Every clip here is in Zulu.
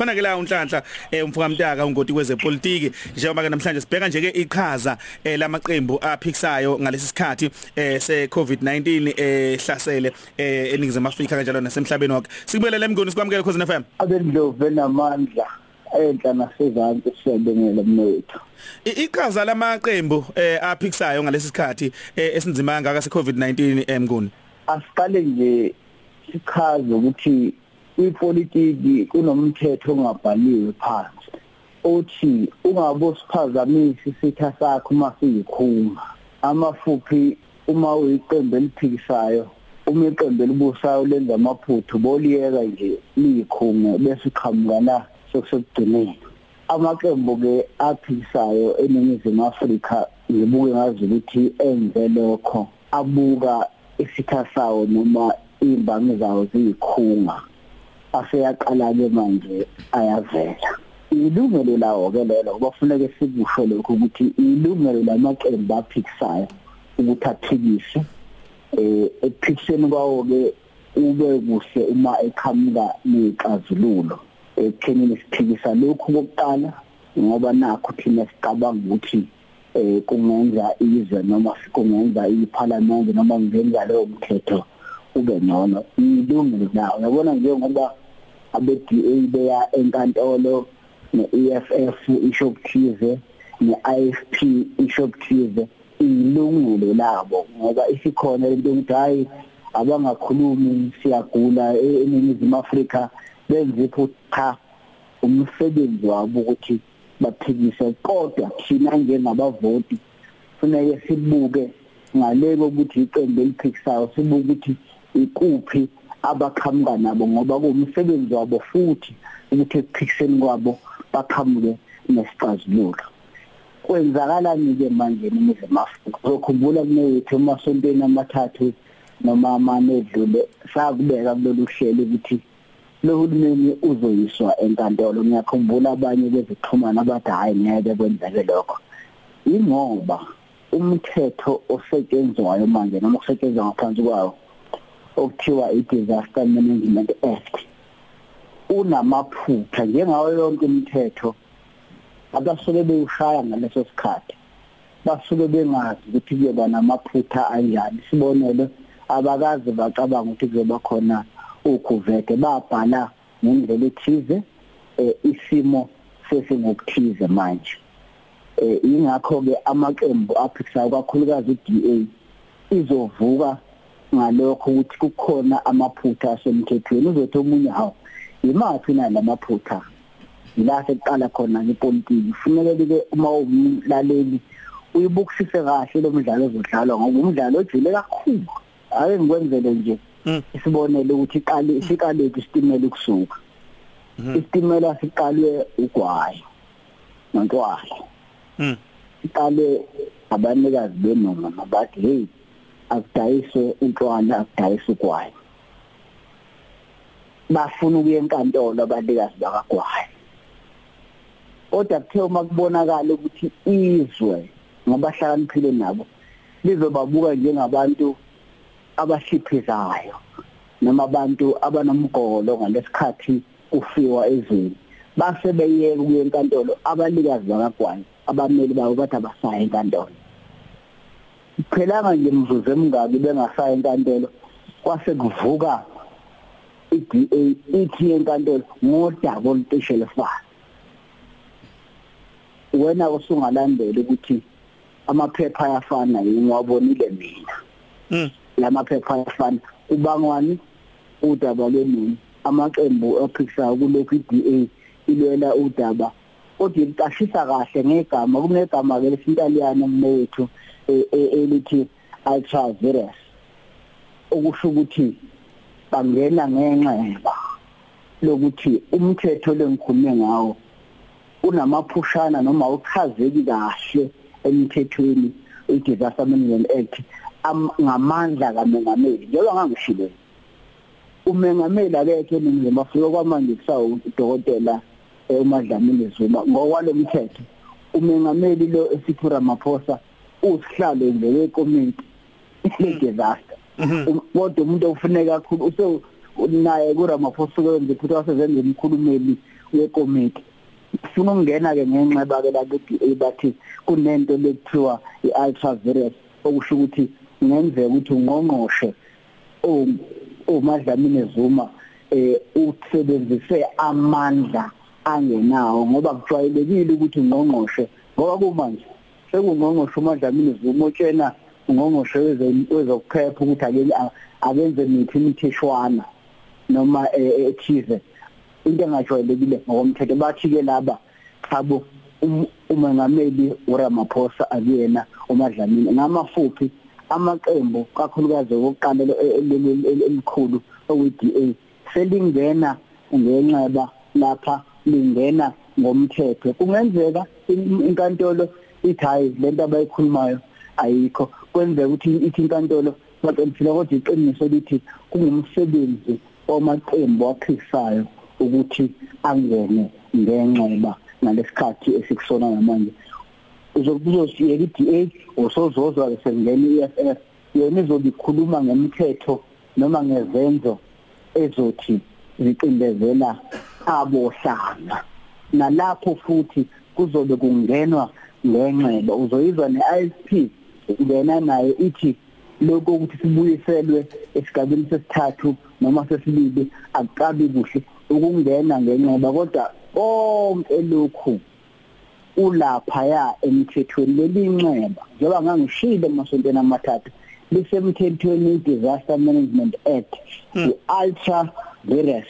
khona ke la unhlanhla umfuka mtaka ungoti kwezepolitiki njengoba ke namhlanje sibheka nje ke iqhaza lamaqembu aphikisayo ngalesi sikhathi se COVID-19 ehlasele eningizimu Afrika kanjalo nasemhlabeni wonke sikubelele emngoni sikwamukele Khosi FM abendlovu enamandla enhla nasezantsi siyabengela mnethu iqhaza lamaqembu aphikisayo ngalesi sikhathi esinzima ngaka se COVID-19 emnguni asiqale nje sichaze ukuthi ipolitiki kunomthetho ongabhaliwe phansi othi ungabe siphazamisa isitha sakho masiyikhuma amafuphi uma uyiqembu eliphikisayo uma iqembu elibusayo lenza amaphuthu boliyeka nje liyikhunge bese iqhamuka la sokusegcineni amaqembu ke aphikisayo eningizimu Afrika ngibuke ngazi ukuthi enze lokho abuka isitha sawo noma imbangi zawo ziyikhunga. Aseyaqala ke manje ayavela. Ilungelo lawo ke lelo ngoba kufuneka sikusho lokho ukuthi ilungelo lamaqembu aphikisayo ukuthi aphikise. Eh ekuphikiseni kwawo ke ube kuhle uma eqhamuka nezixazululo ekuthenini siphikisa lokhu kokuqala ngoba nakho thina sicabanga ukuthi eh kungenza izwe noma kungenza iparliament noma kungenza leyo mthetho ube ngcono ilungile nawo yabona njengoba abe-DA beya enkantolo ne-EFF isho ukuthize ne-IFP isho ukuthize ilungelo labo. Ngoba isikhona into ukuthi hayi abangakhulumi siyagula eningizimu Afrika benze cha umsebenzi wabo ukuthi baphikise. Kodwa thina njengabavoti kufanele sibuke ngaleko ukuthi iqembu eliphikisayo sibuke ukuthi ikuphi abaqhamuka nabo ngoba kuwumsebenzi wabo futhi ukuthi ekuphikiseni kwabo baqhamuke nesixazululo. Kwenzakalani ke manje eningizimu Afrika uzokhumbula kunethu emasontweni amathathu noma amane edlule sakubeka kulolu hlelo ukuthi lo hulumeni uzoyiswa enkantolo. Ngiyakhumbula abanye bezixhumana abathi hayi ngeke kwenzeke lokho. Ingoba umthetho osetshenzwayo manje noma osetshenzwa ngaphansi kwawo okuthiwa i-Disaster Management Act unamaphutha njengawo yonke imithetho abasuke bewushaya ngaleso sikhathi. Basuke bengazi ukuthi kuyoba namaphutha anjani. Sibonele abakazi bacabanga ukuthi kuzoba khona ukuvete babhala ngendlela ethize isimo sesingokuthize manje. Eh ingakho ke amaqembu aphikisayo kakhulukazi iDA izovuka ngalokho ukuthi kukhona amaphutha asemthethweni. Uzothi omunye hawo yimathi na lamaphutha? Ila sekuqala khona ngepolitiki kufanele ke uma umlaleli uyibukisise kahle lo mdlalo ozodlalwa ngoba umdlalo ojule kakhulu. Ake ngikwenzele nje isibonele ukuthi iqale isiqale isitimela ukusuka. Isitimela siqalwe ugwayi nontwala iqale abanikazi benoma bathi hey akudayiswe utshwala akudayiswe ugwayi. Bafuna ukuya enkantolo abanikazi bakagwayi. Kodwa kuthe uma kubonakala ukuthi izwe ngabahlakaniphile nabo lizobabuka njengabantu abashiphizayo noma abantu abanomgolo ngalesikhathi kufiwa ezweni. Base beyeka ukuya enkantolo abalikazi bakagwayi abameli babo bathi abasaya enkantolo. Kuphelanga nje mvuzo emingaki bengasaya enkantolo kwase kuvuka iDA ithi enkantolo ngodaba olucishe lefana wena usungalandela ukuthi amaphepha ayafana ngiwabonile mina? Mm lamaphepha ayafana ubangwani udaba lwenini amaqembu aphikisayo kulokhu iDA ilwela udaba kodwa iqashisa kahle ngegama kunegama ke lesintaliyane mnethu elithi ultravirus. Okusho ukuthi bangena ngenxeba lokuthi umthetho lengikhulume ngawo unamaphushana noma uchazeki kahle emthethweni i-Disaster Management Act ngamandla kaMengameli. Njengoba ngangishilo umengameli akekho eningizimu Afrika kwamanje kusawo udokotela uMadlamini Zuma ngokwalomthetho umengameli lo esithi Ramaphosa usihlalo nje wekomiti le-disaster kodwa umuntu ofuneka kakhulu use naye kuRamaphosa kwenze futhi wasezenza umkhulumeli yekomiti sifuna ukungena ke ngenxeba ke la ku bathi kunento lekuthiwa iultravirus okusho ukuthi ngenzeka ukuthi ungqongqoshe uMadlamini Zuma eh usebenzise amandla angenawo ngoba kujwayelekile ukuthi ungqongqoshe ngoba kumanje sekungqongqoshe uMadlamini Zuma otshena ungqongqoshe wezokuphepha ukuthi ake akenze mithi imithishwana noma e, ethize into engajwayelekile ngokomthetho bathi ke laba chabo um, umengameli uRamaphosa akuyena uMadlamini ngamafuphi amaqembu kakhulukazi okokuqala elikhulu owe-DA selingena ngenxeba lapha lingena ngomthetho. Kungenzeka inkantolo ithi hayi lento abayikhulumayo ayikho. Kwenzeka ukuthi ithi inkantolo baqinisile kodwa iqiniso lithi kungumsebenzi wamaqembu aphisayo ukuthi angene ngenxeba ngalesikhathi esikusona namanje. Uzokuzosiyeka iDA usozozwa sengena iFF yona izobe ikhuluma ngemithetho noma ngezenzo ezothi zicindezela abohlanga nalapho futhi kuzobe kungenwa ngenxeba. Uzoyizwa neISP ngena nayo ithi lokho ukuthi sibuyiselwe esigabeni sesithathu noma sesibili akuqabi kuhle ukungena ngenxeba kodwa konke lokhu ulaphaya emthethweni. Lelinxeba njengoba ngangishilo emasontweni amathathu lisemthethweni disaster management act hmm. ultra virus.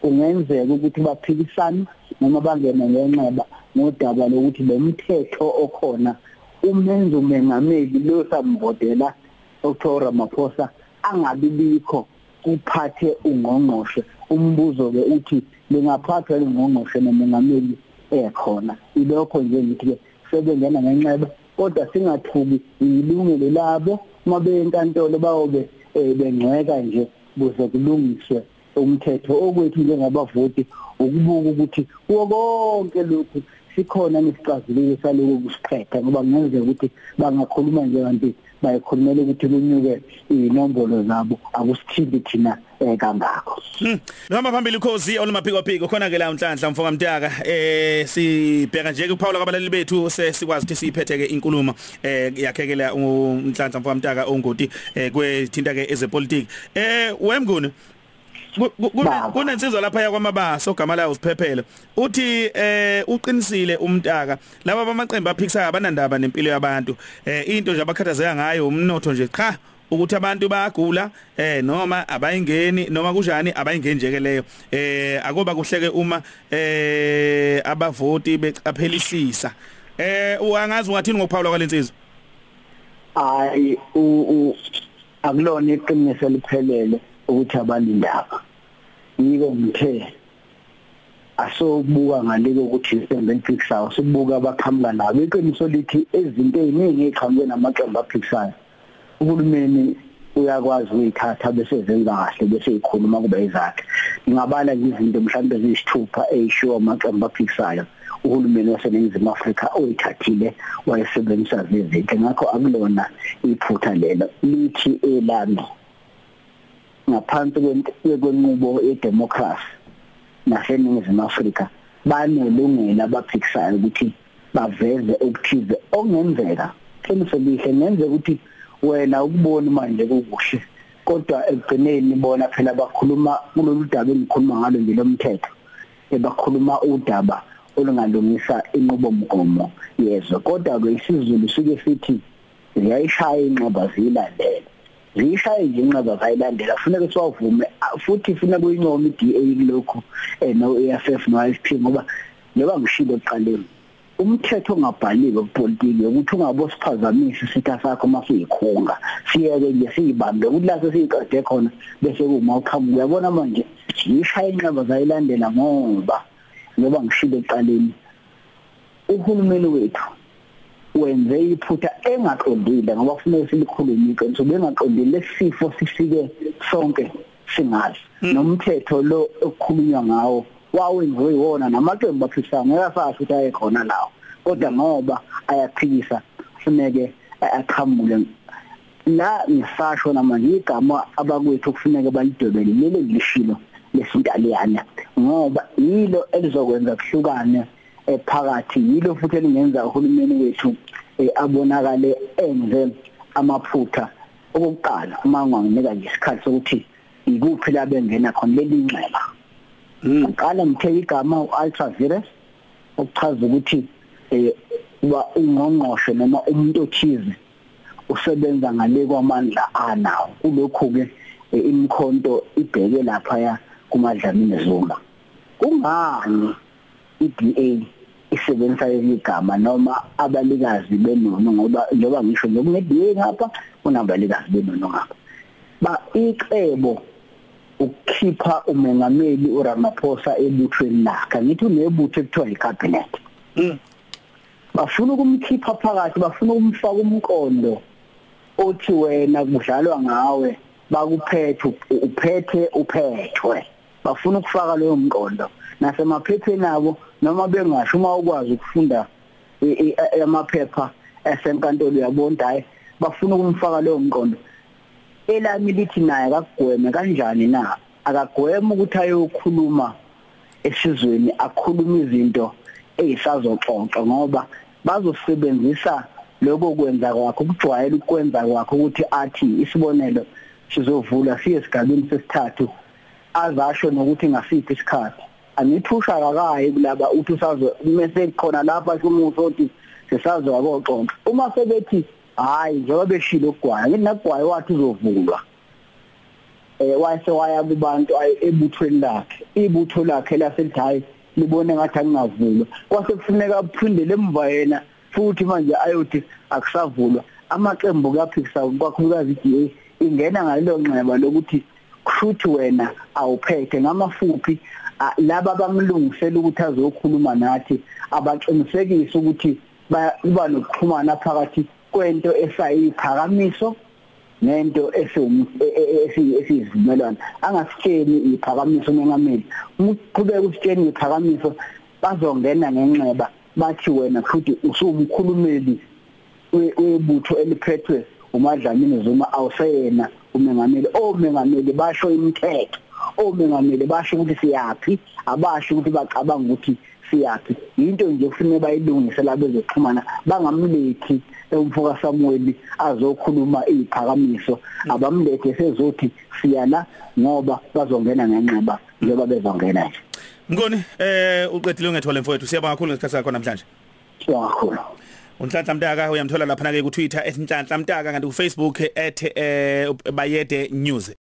Kungenzeka ukuthi baphikisane noma bangene ngenxeba ngodaba lokuthi lemthetho okhona umenza umengameli lo samvodela Dr. Ramaphosa angabibikho kuphathe ungqongqoshe. Umbuzo ke uthi lingaphathwa lingqongqoshe nomengameli ekhona? Ilokho nje ngithi ke sebengena ngenxeba kodwa singathuki ilungelo labo mabe enkantolo bawobe eh, bengcweka nje kuze kulungiswe umthetho okwethu njengabavoti ukubuka ukuthi konke lokhu sikhona nesicazululo saloku kusiphetha ngoba kungenzeka ukuthi bangakhuluma nje kanti bayikhulumela ukuthi kunyuke inombolo zabo akusithindi thina eh kangakho hmm. Noma phambili khosi olumaphiko phiko khona ke la unhlanhla mfoka mtaka eh sibheka nje kuphawula kwabalali bethu sesikwazi ukuthi siyiphethe ke inkulumo eh yakhekela unhlanhla mfoka mtaka ongoti eh kwethinta ke ezepolitiki eh wemnguni kunensizwa lapha yakwamabasa ogama layo usiphephele uthi eh uqinisile umntaka. Laba bamaqembu aphikisaya abanandaba nempilo yabantu. Eh into nje abakhathazeka ngayo umnotho nje cha ukuthi abantu bayagula eh noma abayingeni noma kunjani abayingeni nje ke leyo. Eh akoba kuhleke uma eh abavoti becaphelisisa eh uangazi ungathini ngokuphawula kwalensizwa hayi u akulona iqiniso liphelele ukuthi abalindaba. Yiko ngithe asobuka ngaleko ukuthi isembe eliphikisayo sibuka abaqhamuka nabo. Iqiniso lithi ezinto eziningi eziqhamuke namaqembu aphikisayo uhulumeni uyakwazi ukuyithatha bese zenza kahle bese ikhuluma kube izakhe ngingabala izinto mhlawumbe eziyisithupha ezishiwo amaqembu aphikisayo uhulumeni waseNingizimu Afrika oyithathile wayesebenzisa lezinto ngakho akulona iphutha lelo. Lithi elami. Ngaphansi kwenqubo yedemocracy naseNingizimu Afrika banelungelo abaphikisayo ukuthi baveze okuthize okungenzeka. Qinisekile ngenzeka ukuthi wena ukubona manje kukuhle kodwa ekugcineni bona phela bakhuluma kulolu daba engikhuluma ngalo nje lomthetho ebakhuluma udaba olungalungisa inqubomgomo yezwe. Kodwa ke isizulu sike sithi ziyayishaya inqaba ziyilandele. Ziyishaye nje inqaba zayilandela kufanele siwavume futhi funa kuyincoma iDA lokho eh no AFF no IFP ngoba njengoba ngishilo eqaleni umthetho ongabhaliwe kupolitiki ukuthi ungabo siphazamisa isitha sakho masiyikhunga siyeke nje siyibambe ukuthi la sesiqede khona bese kuma uqhamuka uyabona manje yishaya inqaba zayilandela ngoba njengoba ngishilo eqaleni uhulumeni wethu wenze iphutha engaqondile ngoba kufanele silikhulume iqiniso bengaqondile lesifo sifike sonke singazi hmm. nomthetho lo okukhulunywa ngawo wawenziwe iwona namaqembu aphikisa ngeke asasho ukuthi ayekhona lawo. Kodwa ngoba ayaphikisa kufuneke aqhamule. La ngisasho namanje igama abakwethu kufuneka balidwebele lele ngishilo lesintaliyana ngoba yilo elizokwenza kuhlukane phakathi yilo futhi elingenza uhulumeni wethu abonakale enze amaphutha okokuqala uma unganginika nje isikhathi sokuthi ikuphi la bengena khona leli nxeba. Aqala ngithe igama ultravirus okuchaza ukuthi eh uba ungqongqoshe noma umuntu othize usebenza ngale kwamandla anawo. Kulokhu ke imkhonto ibheke lapha ya kumadlamini zuma kungani iDA isebenzisa igama noma abalikazi benono ngoba njengoba ngisho nje kune-DA ngapha kunabalikazi benono ngapha. Ba icebo ukukhipha umengameli uRamaphosa ebuthweni lakhe ngithi unebutho ekuthiwa icabinet bafuna ukumkhipha phakathi bafuna ukumfaka umqondo othi wena kudlalwa ngawe bakuphethe uphethe uphethwe. Bafuna ukufaka leyo mqondo. Nasemaphepheni abo noma bengasho uma ukwazi ukufunda amaphepha esenkantolo yabonda hayi bafuna ukumfaka leyo mqondo. Elami lithi naye akagweme kanjani na? Akagweme ukuthi ayokhuluma esizweni akhuluma izinto ezisazoxoxa ngoba bazosebenzisa lokho kwenza kwakho ukujwayela ukwenza kwakho ukuthi athi isibonelo sizovula siye esigabeni sesithathu azasho nokuthi ngasiphi isikhathi. Angithusha kakayi kulaba uthi usazo mase khona lapha kumuso othi sisazo akoxoxa uma sebethi hayi njengoba beshilo ukugwaya ngithi nagwaye wathi uzovulwa. Eh wase waya kubantu ebuthweni lakhe. Ibutho lakhe laselithi hayi libone ngathi angingavulwa. Kwase kufuneka aphindele emva yena futhi manje ayothi akusavulwa. Amaqembu kaPixar kwakhulukazi iDA ingena ngalelo nxeba lokuthi kushuthi wena awuphethe ngamafuphi. Laba bamlungisela ukuthi azokhuluma nathi abaqinisekise ukuthi bayiba nokuxhumana phakathi kwento esayiphakamiso nento esiyizimelwana angasitsheni iphakamiso mengameli ukuqhubeka usitsheni iphakamiso bazongena ngenxeba bathi wena futhi usumkhulumeli webutho eliphethwe umadlamini Zuma awuseyena umengameli. Omengameli basho imithetho. Omengameli basho ukuthi siyapi abasho ukuthi bacabanga ukuthi siyapi into nje kufanele bayilungise la bezoxhumana bangamlethi umfoka Samuel azokhuluma iziphakamiso. Abamlethe sezothi siya la ngoba bazongena ngenxeba njengoba bezongena nje. Ngoni eh uqedile ungethola mfowethu siyabonga kakhulu ngesikhathi sakho namhlanje. Siyabonga kakhulu. Unhlanhla Mtaka uyamthola lapha na ke ku Twitter @nhlanhla Mtaka kanti ku Facebook @bayede news.